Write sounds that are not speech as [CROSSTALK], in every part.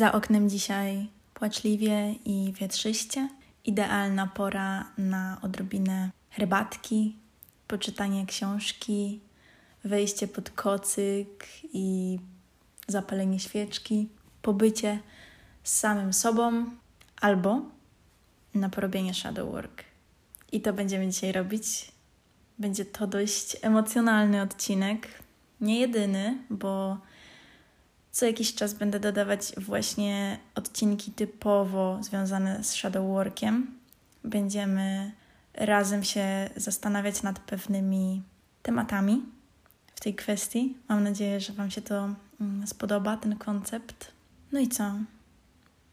Za oknem dzisiaj płaczliwie i wietrzyście. Idealna pora na odrobinę herbatki, poczytanie książki, wejście pod kocyk i zapalenie świeczki, pobycie z samym sobą albo na porobienie shadow work. I to będziemy dzisiaj robić. Będzie to dość emocjonalny odcinek. Nie jedyny, bo co jakiś czas będę dodawać właśnie odcinki typowo związane z shadow workiem. Będziemy razem się zastanawiać nad pewnymi tematami w tej kwestii. Mam nadzieję, że Wam się to mm, spodoba, ten koncept. No i co?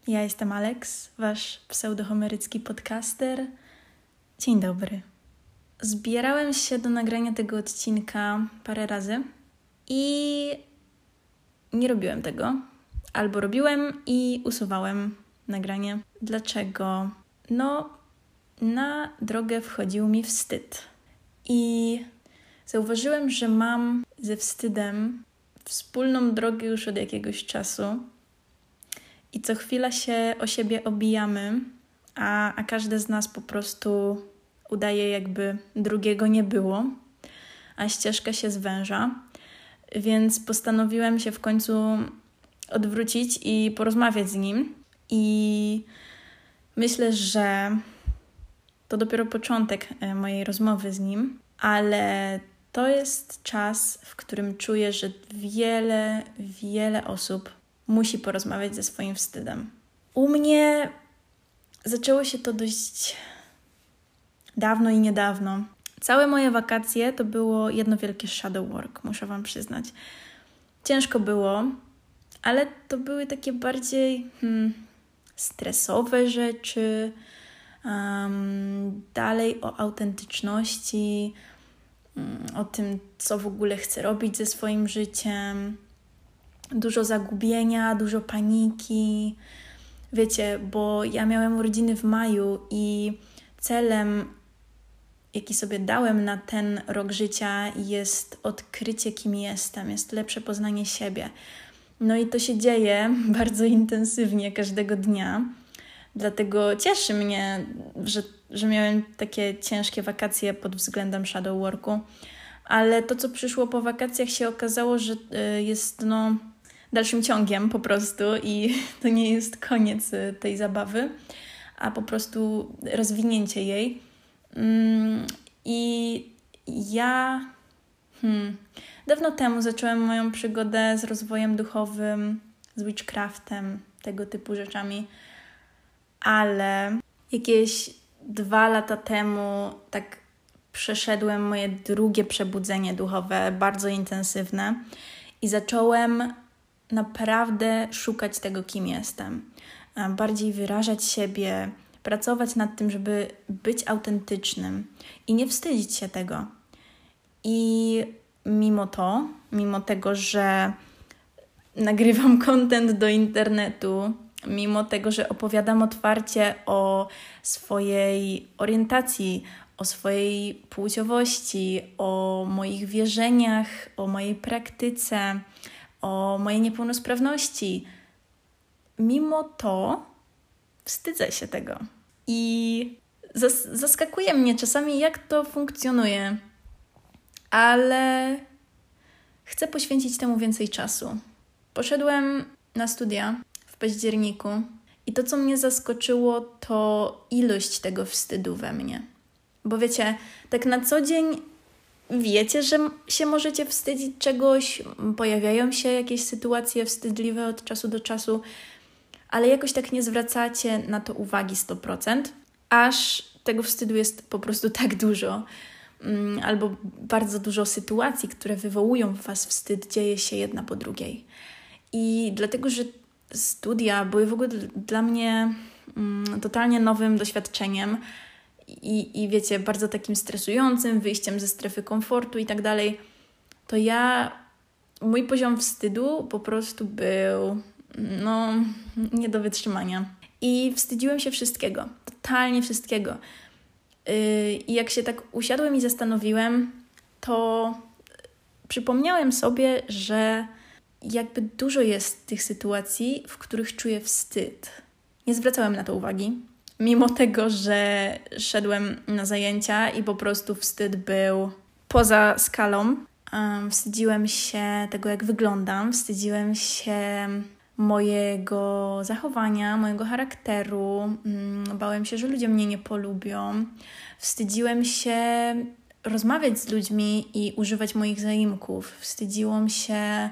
Ja jestem Alex, Wasz pseudohomerycki podcaster. Dzień dobry. Zbierałem się do nagrania tego odcinka parę razy i nie robiłem tego. Albo robiłem i usuwałem nagranie. Dlaczego? No, na drogę wchodził mi wstyd. I zauważyłem, że mam ze wstydem wspólną drogę już od jakiegoś czasu. I co chwila się o siebie obijamy, a, a każdy z nas po prostu udaje, jakby drugiego nie było, a ścieżka się zwęża. Więc postanowiłem się w końcu odwrócić i porozmawiać z nim. I myślę, że to dopiero początek e, mojej rozmowy z nim, ale to jest czas, w którym czuję, że wiele, wiele osób musi porozmawiać ze swoim wstydem. U mnie zaczęło się to dość dawno i niedawno. Całe moje wakacje to było jedno wielkie shadow work, muszę Wam przyznać. Ciężko było, ale to były takie bardziej hmm, stresowe rzeczy, um, dalej o autentyczności, um, o tym, co w ogóle chcę robić ze swoim życiem. Dużo zagubienia, dużo paniki. Wiecie, bo ja miałem urodziny w maju i celem jaki sobie dałem na ten rok życia, jest odkrycie, kim jestem, jest lepsze poznanie siebie. No i to się dzieje [LAUGHS] bardzo intensywnie każdego dnia. Dlatego cieszy mnie, że, że miałem takie ciężkie wakacje pod względem shadow worku. Ale to, co przyszło po wakacjach, się okazało, że y, jest no, dalszym ciągiem po prostu i [LAUGHS] to nie jest koniec y, tej zabawy, a po prostu rozwinięcie jej. I ja hmm, dawno temu zacząłem moją przygodę z rozwojem duchowym, z witchcraftem, tego typu rzeczami, ale jakieś dwa lata temu tak przeszedłem moje drugie przebudzenie duchowe, bardzo intensywne, i zacząłem naprawdę szukać tego, kim jestem. Bardziej wyrażać siebie, pracować nad tym, żeby być autentycznym i nie wstydzić się tego. I mimo to, mimo tego, że nagrywam [LAUGHS] content do internetu, mimo tego, że opowiadam otwarcie o swojej orientacji, o swojej płciowości, o moich wierzeniach, o mojej praktyce, o mojej niepełnosprawności, mimo to wstydzę się tego. I zas zaskakuje mnie czasami, jak to funkcjonuje, ale chcę poświęcić temu więcej czasu. Poszedłem na studia w październiku i to, co mnie zaskoczyło, to ilość tego wstydu we mnie. Bo wiecie, tak na co dzień wiecie, że się możecie wstydzić czegoś, pojawiają się jakieś sytuacje wstydliwe od czasu do czasu, ale jakoś tak nie zwracacie na to uwagi 100%, aż tego wstydu jest po prostu tak dużo, mm, albo bardzo dużo sytuacji, które wywołują w Was wstyd, dzieje się jedna po drugiej. I dlatego, że studia były w ogóle dla mnie mm, totalnie nowym doświadczeniem i, i wiecie, bardzo takim stresującym, wyjściem ze strefy komfortu i tak dalej, to ja, mój poziom wstydu po prostu był no, nie do wytrzymania. I wstydziłem się wszystkiego, totalnie wszystkiego. Yy, I jak się tak usiadłem i zastanowiłem, to przypomniałem sobie, że jakby dużo jest tych sytuacji, w których czuję wstyd. Nie zwracałem na to uwagi, mimo tego, że szedłem na zajęcia i po prostu wstyd był poza skalą. Wstydziłem się tego, jak wyglądam, wstydziłem się mojego zachowania, mojego charakteru. Um, bałem się, że ludzie mnie nie polubią. Wstydziłem się rozmawiać z ludźmi i używać moich zaimków. Wstydziłam się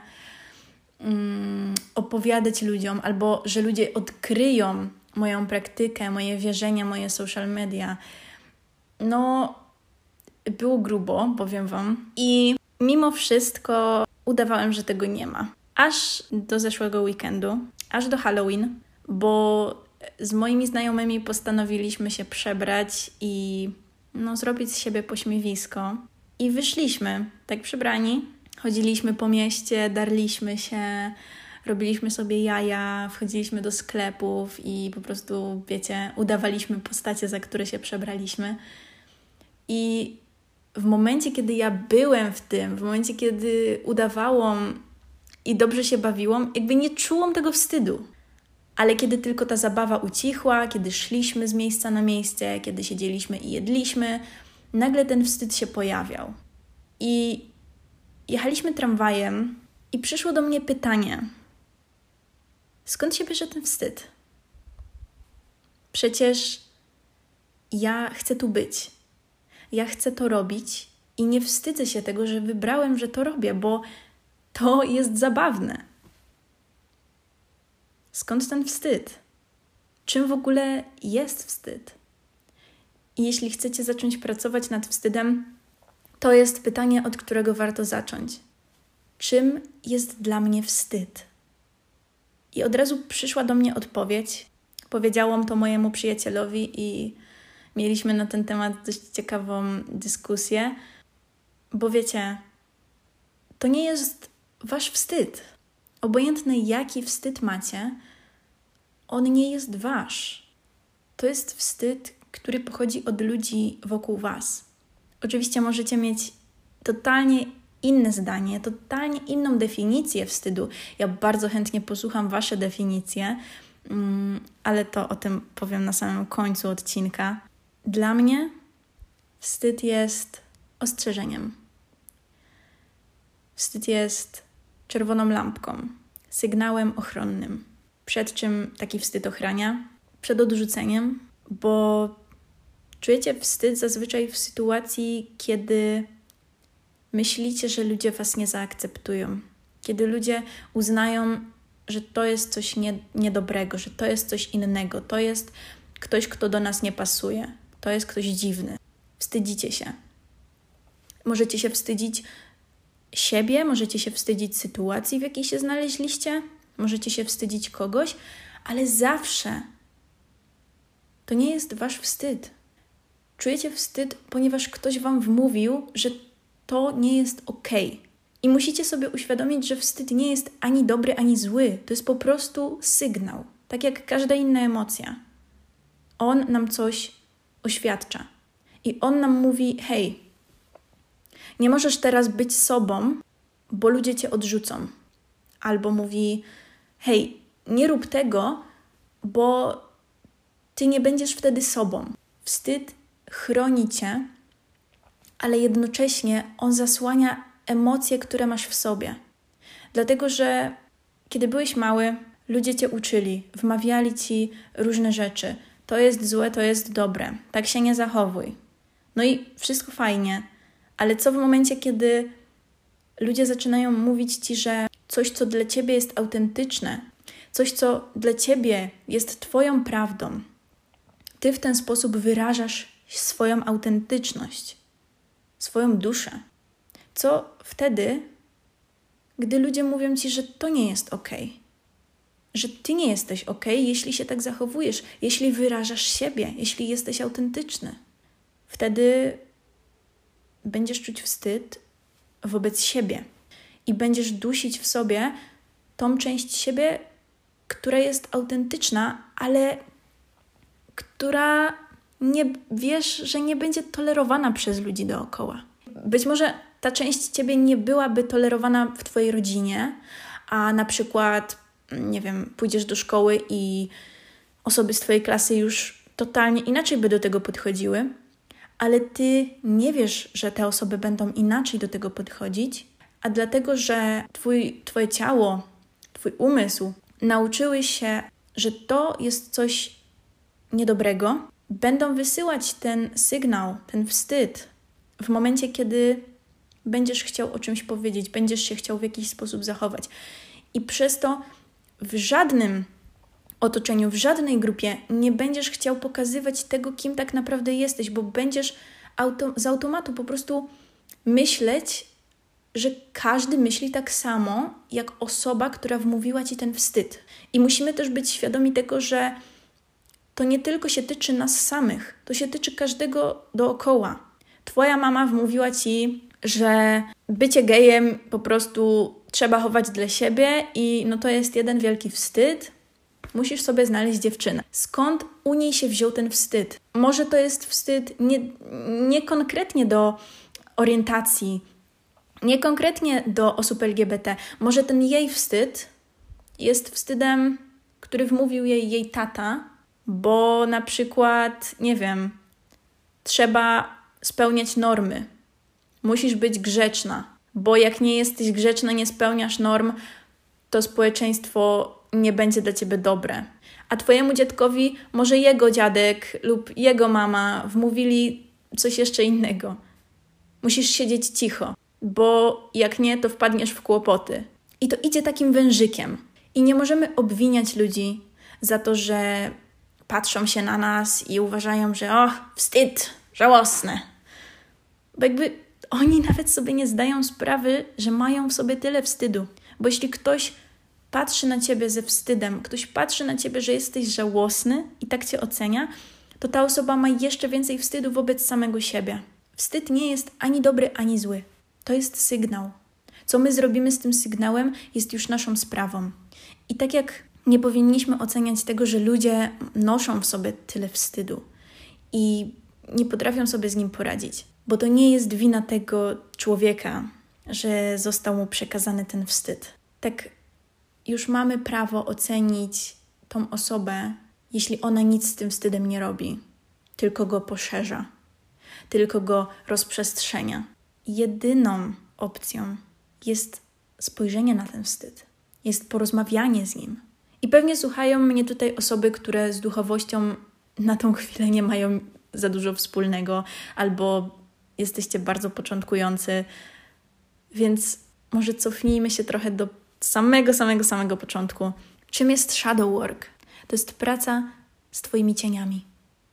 um, opowiadać ludziom, albo że ludzie odkryją moją praktykę, moje wierzenia, moje social media. No, było grubo, powiem Wam. I mimo wszystko udawałem, że tego nie ma. Aż do zeszłego weekendu, aż do Halloween, bo z moimi znajomymi postanowiliśmy się przebrać i no, zrobić z siebie pośmiewisko. I wyszliśmy, tak przebrani. Chodziliśmy po mieście, darliśmy się, robiliśmy sobie jaja, wchodziliśmy do sklepów i po prostu, wiecie, udawaliśmy postacie, za które się przebraliśmy. I w momencie, kiedy ja byłem w tym, w momencie, kiedy udawałam i dobrze się bawiłam, jakby nie czułam tego wstydu. Ale kiedy tylko ta zabawa ucichła, kiedy szliśmy z miejsca na miejsce, kiedy siedzieliśmy i jedliśmy, nagle ten wstyd się pojawiał. I jechaliśmy tramwajem i przyszło do mnie pytanie: skąd się bierze ten wstyd? Przecież ja chcę tu być ja chcę to robić i nie wstydzę się tego, że wybrałem, że to robię, bo to jest zabawne. Skąd ten wstyd? Czym w ogóle jest wstyd? I jeśli chcecie zacząć pracować nad wstydem, to jest pytanie, od którego warto zacząć. Czym jest dla mnie wstyd? I od razu przyszła do mnie odpowiedź. Powiedziałam to mojemu przyjacielowi i mieliśmy na ten temat dość ciekawą dyskusję, bo wiecie, to nie jest wasz wstyd. Obojętny jaki wstyd macie, on nie jest wasz. To jest wstyd, który pochodzi od ludzi wokół was. Oczywiście możecie mieć totalnie inne zdanie, totalnie inną definicję wstydu. Ja bardzo chętnie posłucham Wasze definicje, mm, ale to o tym powiem na samym końcu odcinka. Dla mnie wstyd jest ostrzeżeniem. Wstyd jest czerwoną lampką, sygnałem ochronnym. Przed czym taki wstyd ochrania? Przed odrzuceniem, bo czujecie wstyd zazwyczaj w sytuacji, kiedy myślicie, że ludzie was nie zaakceptują. Kiedy ludzie uznają, że to jest coś nie, niedobrego, że to jest coś innego, to jest ktoś, kto do nas nie pasuje, to jest ktoś dziwny. Wstydzicie się. Możecie się wstydzić siebie, możecie się wstydzić sytuacji, w jakiej się znaleźliście, możecie się wstydzić kogoś, ale zawsze to nie jest wasz wstyd. Czujecie wstyd, ponieważ ktoś wam wmówił, że to nie jest ok. I musicie sobie uświadomić, że wstyd nie jest ani dobry, ani zły. To jest po prostu sygnał, tak jak każda inna emocja. On nam coś oświadcza. I on nam mówi: hej, nie możesz teraz być sobą, bo ludzie cię odrzucą. Albo mówi: hej, nie rób tego, bo ty nie będziesz wtedy sobą. Wstyd chroni cię, ale jednocześnie on zasłania emocje, które masz w sobie. Dlatego, że kiedy byłeś mały, ludzie cię uczyli, wmawiali ci różne rzeczy to jest złe, to jest dobre, tak się nie zachowuj. No i wszystko fajnie, ale co w momencie, kiedy ludzie zaczynają mówić ci, że coś, co dla ciebie jest autentyczne, coś, co dla ciebie jest Twoją prawdą, ty w ten sposób wyrażasz swoją autentyczność, swoją duszę. Co wtedy, gdy ludzie mówią ci, że to nie jest ok? że ty nie jesteś ok, jeśli się tak zachowujesz, jeśli wyrażasz siebie, jeśli jesteś autentyczny. Wtedy będziesz czuć wstyd wobec siebie i będziesz dusić w sobie tą część siebie, która jest autentyczna, ale która nie wiesz, że nie będzie tolerowana przez ludzi dookoła. Być może ta część ciebie nie byłaby tolerowana w twojej rodzinie, a na przykład, nie wiem, pójdziesz do szkoły i osoby z Twojej klasy już totalnie inaczej by do tego podchodziły, ale Ty nie wiesz, że te osoby będą inaczej do tego podchodzić, a dlatego, że twój, Twoje ciało, Twój umysł nauczyły się, że to jest coś niedobrego, będą wysyłać ten sygnał, ten wstyd w momencie, kiedy będziesz chciał o czymś powiedzieć, będziesz się chciał w jakiś sposób zachować. I przez to w żadnym otoczeniu, w żadnej grupie nie będziesz chciał pokazywać tego, kim tak naprawdę jesteś, bo będziesz auto, z automatu po prostu myśleć, że każdy myśli tak samo, jak osoba, która wmówiła ci ten wstyd. I musimy też być świadomi tego, że to nie tylko się tyczy nas samych, to się tyczy każdego dookoła. Twoja mama wmówiła ci, że bycie gejem po prostu trzeba chować dla siebie i no to jest jeden wielki wstyd. Musisz sobie znaleźć dziewczynę. Skąd u niej się wziął ten wstyd? Może to jest wstyd nie, nie konkretnie do orientacji, nie konkretnie do osób LGBT. Może ten jej wstyd jest wstydem, który wmówił jej jej tata, bo na przykład, nie wiem, trzeba spełniać normy. Musisz być grzeczna, bo jak nie jesteś grzeczna, nie spełniasz norm, to społeczeństwo nie będzie dla ciebie dobre. A twojemu dziadkowi może jego dziadek lub jego mama wmówili coś jeszcze innego. Musisz siedzieć cicho, bo jak nie, to wpadniesz w kłopoty. I to idzie takim wężykiem. I nie możemy obwiniać ludzi za to, że patrzą się na nas i uważają, że o, wstyd, żałosne. Bo jakby oni nawet sobie nie zdają sprawy, że mają w sobie tyle wstydu. Bo jeśli ktoś patrzy na ciebie ze wstydem, ktoś patrzy na ciebie, że jesteś żałosny i tak cię ocenia, to ta osoba ma jeszcze więcej wstydu wobec samego siebie. Wstyd nie jest ani dobry, ani zły. To jest sygnał. Co my zrobimy z tym sygnałem, jest już naszą sprawą. I tak jak nie powinniśmy oceniać tego, że ludzie noszą w sobie tyle wstydu i nie potrafią sobie z nim poradzić, bo to nie jest wina tego człowieka, że został mu przekazany ten wstyd. Tak już mamy prawo ocenić tą osobę, jeśli ona nic z tym wstydem nie robi, tylko go poszerza, tylko go rozprzestrzenia. Jedyną opcją jest spojrzenie na ten wstyd, jest porozmawianie z nim. I pewnie słuchają mnie tutaj osoby, które z duchowością na tą chwilę nie mają za dużo wspólnego, albo jesteście bardzo początkujący, więc może cofnijmy się trochę do samego, samego, samego początku. Czym jest shadow work? To jest praca z Twoimi cieniami,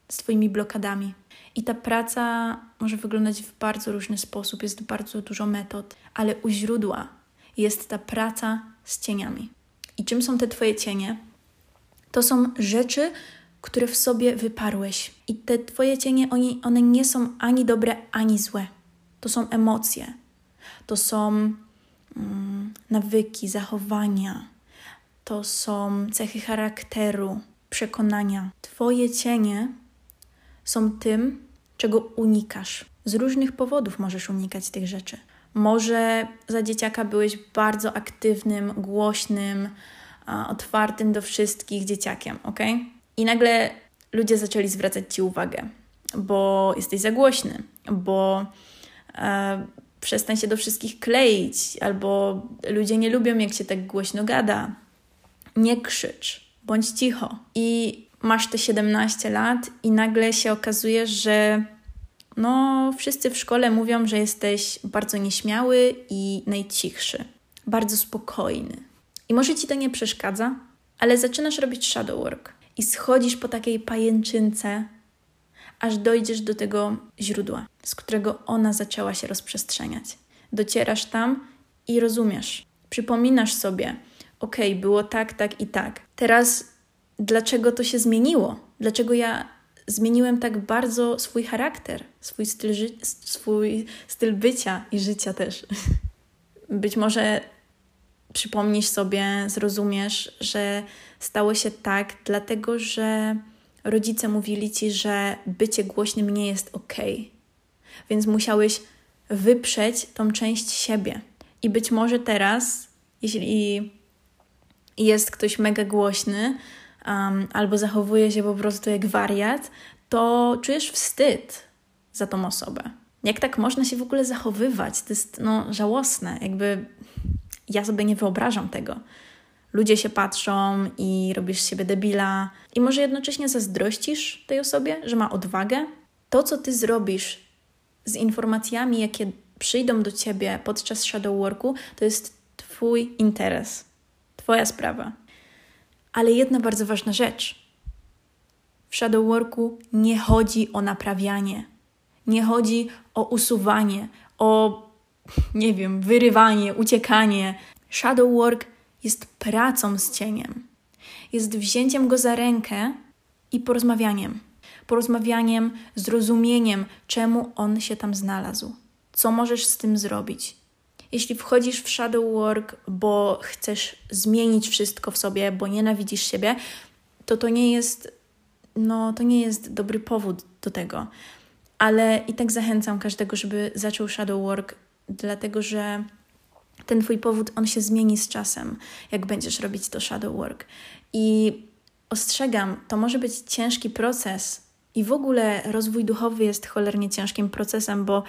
z Twoimi blokadami. I ta praca może wyglądać w bardzo różny sposób, jest bardzo dużo metod, ale u źródła jest ta praca z cieniami. I czym są te Twoje cienie? To są rzeczy, które w sobie wyparłeś. I te Twoje cienie, one, nie są ani dobre, ani złe. To są emocje, to są nawyki, zachowania, to są cechy charakteru, przekonania. Twoje cienie są tym, czego unikasz. Z różnych powodów możesz unikać tych rzeczy. Może za dzieciaka byłeś bardzo aktywnym, głośnym, otwartym do wszystkich dzieciakiem, ok? I nagle ludzie zaczęli zwracać ci uwagę, bo jesteś za głośny, bo e, przestań się do wszystkich kleić, albo ludzie nie lubią, jak się tak głośno gada. Nie krzycz, bądź cicho. I masz te 17 lat i nagle się okazuje, że no, wszyscy w szkole mówią, że jesteś bardzo nieśmiały i najcichszy, bardzo spokojny. I może ci to nie przeszkadza, ale zaczynasz robić shadow work i schodzisz po takiej pajęczynce, aż dojdziesz do tego źródła, z którego ona zaczęła się rozprzestrzeniać. Docierasz tam i rozumiesz. Przypominasz sobie, ok, było tak, tak i tak. Teraz dlaczego to się zmieniło? Dlaczego ja zmieniłem tak bardzo swój charakter, swój styl, ży- swój styl bycia i życia też. [LAUGHS] Być może przypomnisz sobie, zrozumiesz, że stało się tak, dlatego że rodzice mówili ci, że bycie głośnym nie jest ok. Więc musiałeś wyprzeć tą część siebie. I być może teraz, jeśli jest ktoś mega głośny um, albo zachowuje się po prostu jak wariat, to czujesz wstyd za tą osobę. Jak tak można się w ogóle zachowywać? To jest no, żałosne. Jakby ja sobie nie wyobrażam tego. Ludzie się patrzą i robisz z siebie debila, i może jednocześnie zazdrościsz tej osobie, że ma odwagę. To, co ty zrobisz z informacjami, jakie przyjdą do ciebie podczas shadow worku, to jest Twój interes, Twoja sprawa. Ale jedna bardzo ważna rzecz. W shadow worku nie chodzi o naprawianie, nie chodzi o usuwanie, o nie wiem, wyrywanie, uciekanie. Shadow work jest pracą z cieniem. Jest wzięciem go za rękę i porozmawianiem. Porozmawianiem, zrozumieniem, czemu on się tam znalazł. Co możesz z tym zrobić? Jeśli wchodzisz w shadow work, bo chcesz zmienić wszystko w sobie, bo nienawidzisz siebie, to to nie jest, no, to nie jest dobry powód do tego. Ale i tak zachęcam każdego, żeby zaczął shadow work, dlatego że ten twój powód, on się zmieni z czasem, jak będziesz robić to shadow work. I ostrzegam, to może być ciężki proces i w ogóle rozwój duchowy jest cholernie ciężkim procesem, bo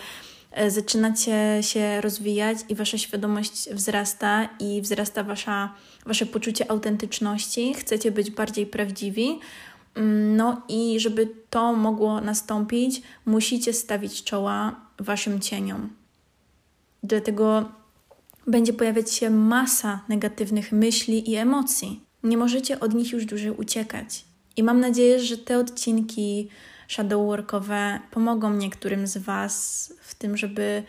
e, zaczynacie się rozwijać i wasza świadomość wzrasta i wzrasta wasza, wasze poczucie autentyczności, chcecie być bardziej prawdziwi. Mm, no i żeby to mogło nastąpić, musicie stawić czoła waszym cieniom. Dlatego będzie pojawiać się masa negatywnych myśli i emocji. Nie możecie od nich już dłużej uciekać. I mam nadzieję, że te odcinki shadowworkowe pomogą niektórym z Was w tym, żeby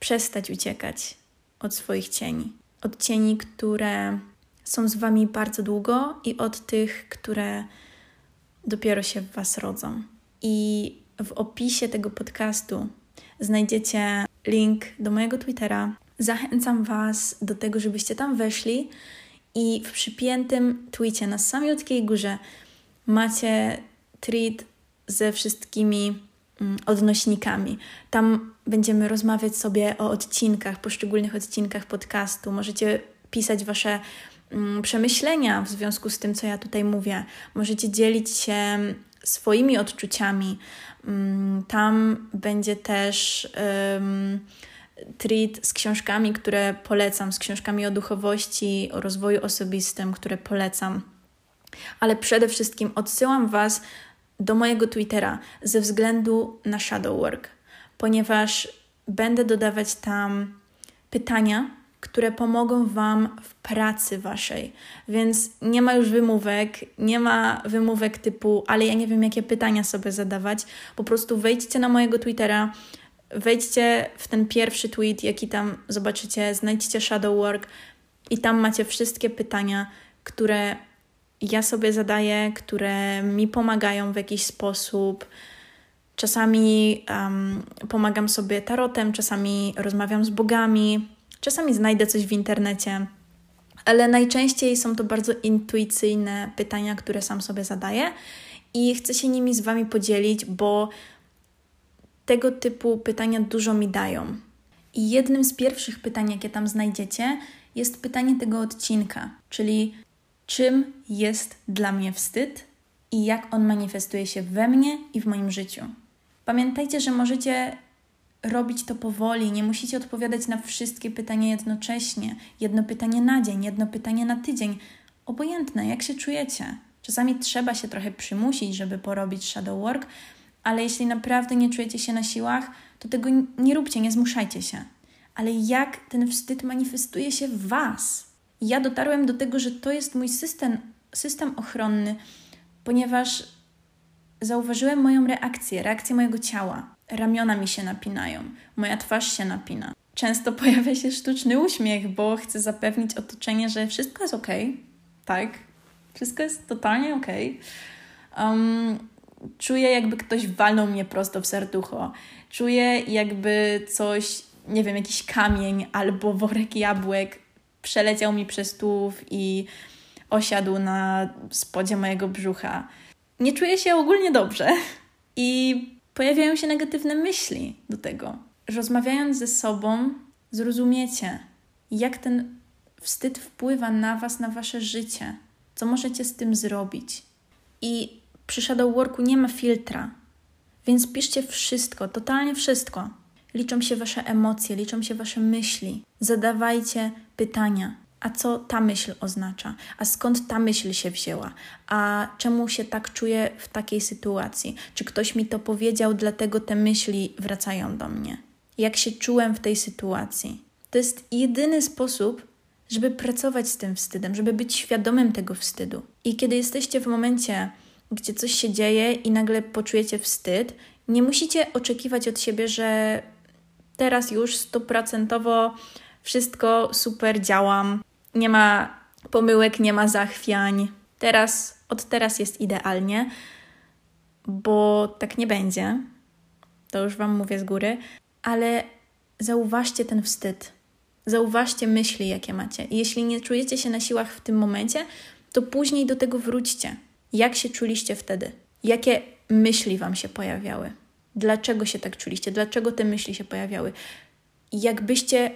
przestać uciekać od swoich cieni. Od cieni, które są z Wami bardzo długo i od tych, które dopiero się w Was rodzą. I w opisie tego podcastu znajdziecie link do mojego Twittera, Zachęcam Was do tego, żebyście tam weszli i w przypiętym tweetie na samiutkiej górze macie tweet ze wszystkimi mm, odnośnikami. Tam będziemy rozmawiać sobie o odcinkach, poszczególnych odcinkach podcastu. Możecie pisać Wasze mm, przemyślenia w związku z tym, co ja tutaj mówię. Możecie dzielić się swoimi odczuciami. Mm, tam będzie też treat z książkami, które polecam, z książkami o duchowości, o rozwoju osobistym, które polecam. Ale przede wszystkim odsyłam Was do mojego Twittera ze względu na shadow work, ponieważ będę dodawać tam pytania, które pomogą Wam w pracy Waszej. Więc nie ma już wymówek, nie ma wymówek typu, ale ja nie wiem, jakie pytania sobie zadawać. Po prostu wejdźcie na mojego Twittera, wejdźcie w ten pierwszy tweet, jaki tam zobaczycie, znajdźcie Shadow Work i tam macie wszystkie pytania, które ja sobie zadaję, które mi pomagają w jakiś sposób. Czasami um, pomagam sobie tarotem, czasami rozmawiam z bogami, czasami znajdę coś w internecie, ale najczęściej są to bardzo intuicyjne pytania, które sam sobie zadaję i chcę się nimi z Wami podzielić, bo tego typu pytania dużo mi dają. I jednym z pierwszych pytań, jakie tam znajdziecie, jest pytanie tego odcinka, czyli czym jest dla mnie wstyd i jak on manifestuje się we mnie i w moim życiu. Pamiętajcie, że możecie robić to powoli, nie musicie odpowiadać na wszystkie pytania jednocześnie. Jedno pytanie na dzień, jedno pytanie na tydzień. Obojętne, jak się czujecie. Czasami trzeba się trochę przymusić, żeby porobić shadow work, ale jeśli naprawdę nie czujecie się na siłach, to tego nie róbcie, nie zmuszajcie się. Ale jak ten wstyd manifestuje się w Was? Ja dotarłem do tego, że to jest mój system, system ochronny, ponieważ zauważyłem moją reakcję, reakcję mojego ciała. Ramiona mi się napinają, moja twarz się napina. Często pojawia się sztuczny uśmiech, bo chcę zapewnić otoczenie, że wszystko jest ok. Tak, wszystko jest totalnie ok. Um, czuję, jakby ktoś walnął mnie prosto w serducho. Czuję, jakby coś, nie wiem, jakiś kamień albo worek jabłek przeleciał mi przez tułów i osiadł na spodzie mojego brzucha. Nie czuję się ogólnie dobrze [LAUGHS] i pojawiają się negatywne myśli do tego. Rozmawiając ze sobą, zrozumiecie, jak ten wstyd wpływa na Was, na Wasze życie, co możecie z tym zrobić. I przy shadow worku nie ma filtra, więc piszcie wszystko, totalnie wszystko. Liczą się Wasze emocje, liczą się Wasze myśli. Zadawajcie pytania. A co ta myśl oznacza? A skąd ta myśl się wzięła? A czemu się tak czuję w takiej sytuacji? Czy ktoś mi to powiedział, dlatego te myśli wracają do mnie? Jak się czułem w tej sytuacji? To jest jedyny sposób, żeby pracować z tym wstydem, żeby być świadomym tego wstydu. I kiedy jesteście w momencie, gdzie coś się dzieje i nagle poczujecie wstyd, nie musicie oczekiwać od siebie, że teraz już stuprocentowo wszystko super działam, nie ma pomyłek, nie ma zachwiań. Teraz, od teraz jest idealnie, bo tak nie będzie. To już Wam mówię z góry, ale zauważcie ten wstyd. Zauważcie myśli, jakie macie. I jeśli nie czujecie się na siłach w tym momencie, to później do tego wróćcie. Jak się czuliście wtedy? Jakie myśli Wam się pojawiały? Dlaczego się tak czuliście? Dlaczego te myśli się pojawiały? Jakbyście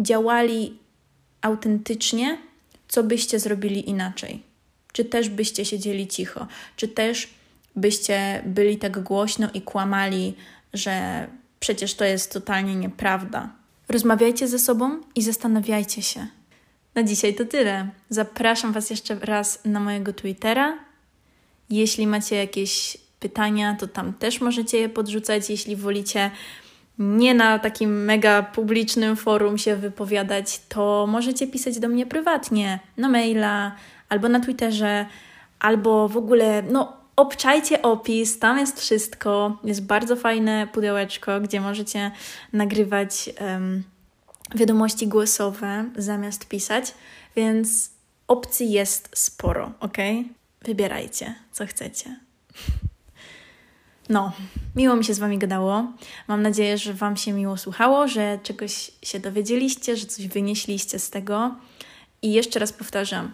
działali autentycznie, co byście zrobili inaczej? Czy też byście siedzieli cicho? Czy też byście byli tak głośno i kłamali, że przecież to jest totalnie nieprawda? Rozmawiajcie ze sobą i zastanawiajcie się. Na dzisiaj to tyle. Zapraszam Was jeszcze raz na mojego Twittera. Jeśli macie jakieś pytania, to tam też możecie je podrzucać. Jeśli wolicie nie na takim mega publicznym forum się wypowiadać, to możecie pisać do mnie prywatnie, na maila, albo na Twitterze, albo w ogóle, no, obczajcie opis, tam jest wszystko. Jest bardzo fajne pudełeczko, gdzie możecie nagrywać um, wiadomości głosowe zamiast pisać, więc opcji jest sporo, ok? Wybierajcie, co chcecie. No, miło mi się z Wami gadało. Mam nadzieję, że Wam się miło słuchało, że czegoś się dowiedzieliście, że coś wynieśliście z tego. I jeszcze raz powtarzam,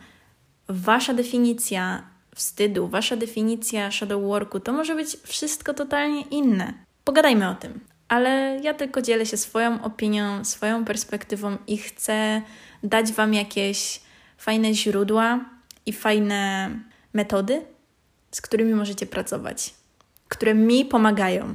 Wasza definicja wstydu, Wasza definicja shadow worku to może być wszystko totalnie inne. Pogadajmy o tym. Ale ja tylko dzielę się swoją opinią, swoją perspektywą i chcę dać Wam jakieś fajne źródła i fajne metody, z którymi możecie pracować które mi pomagają.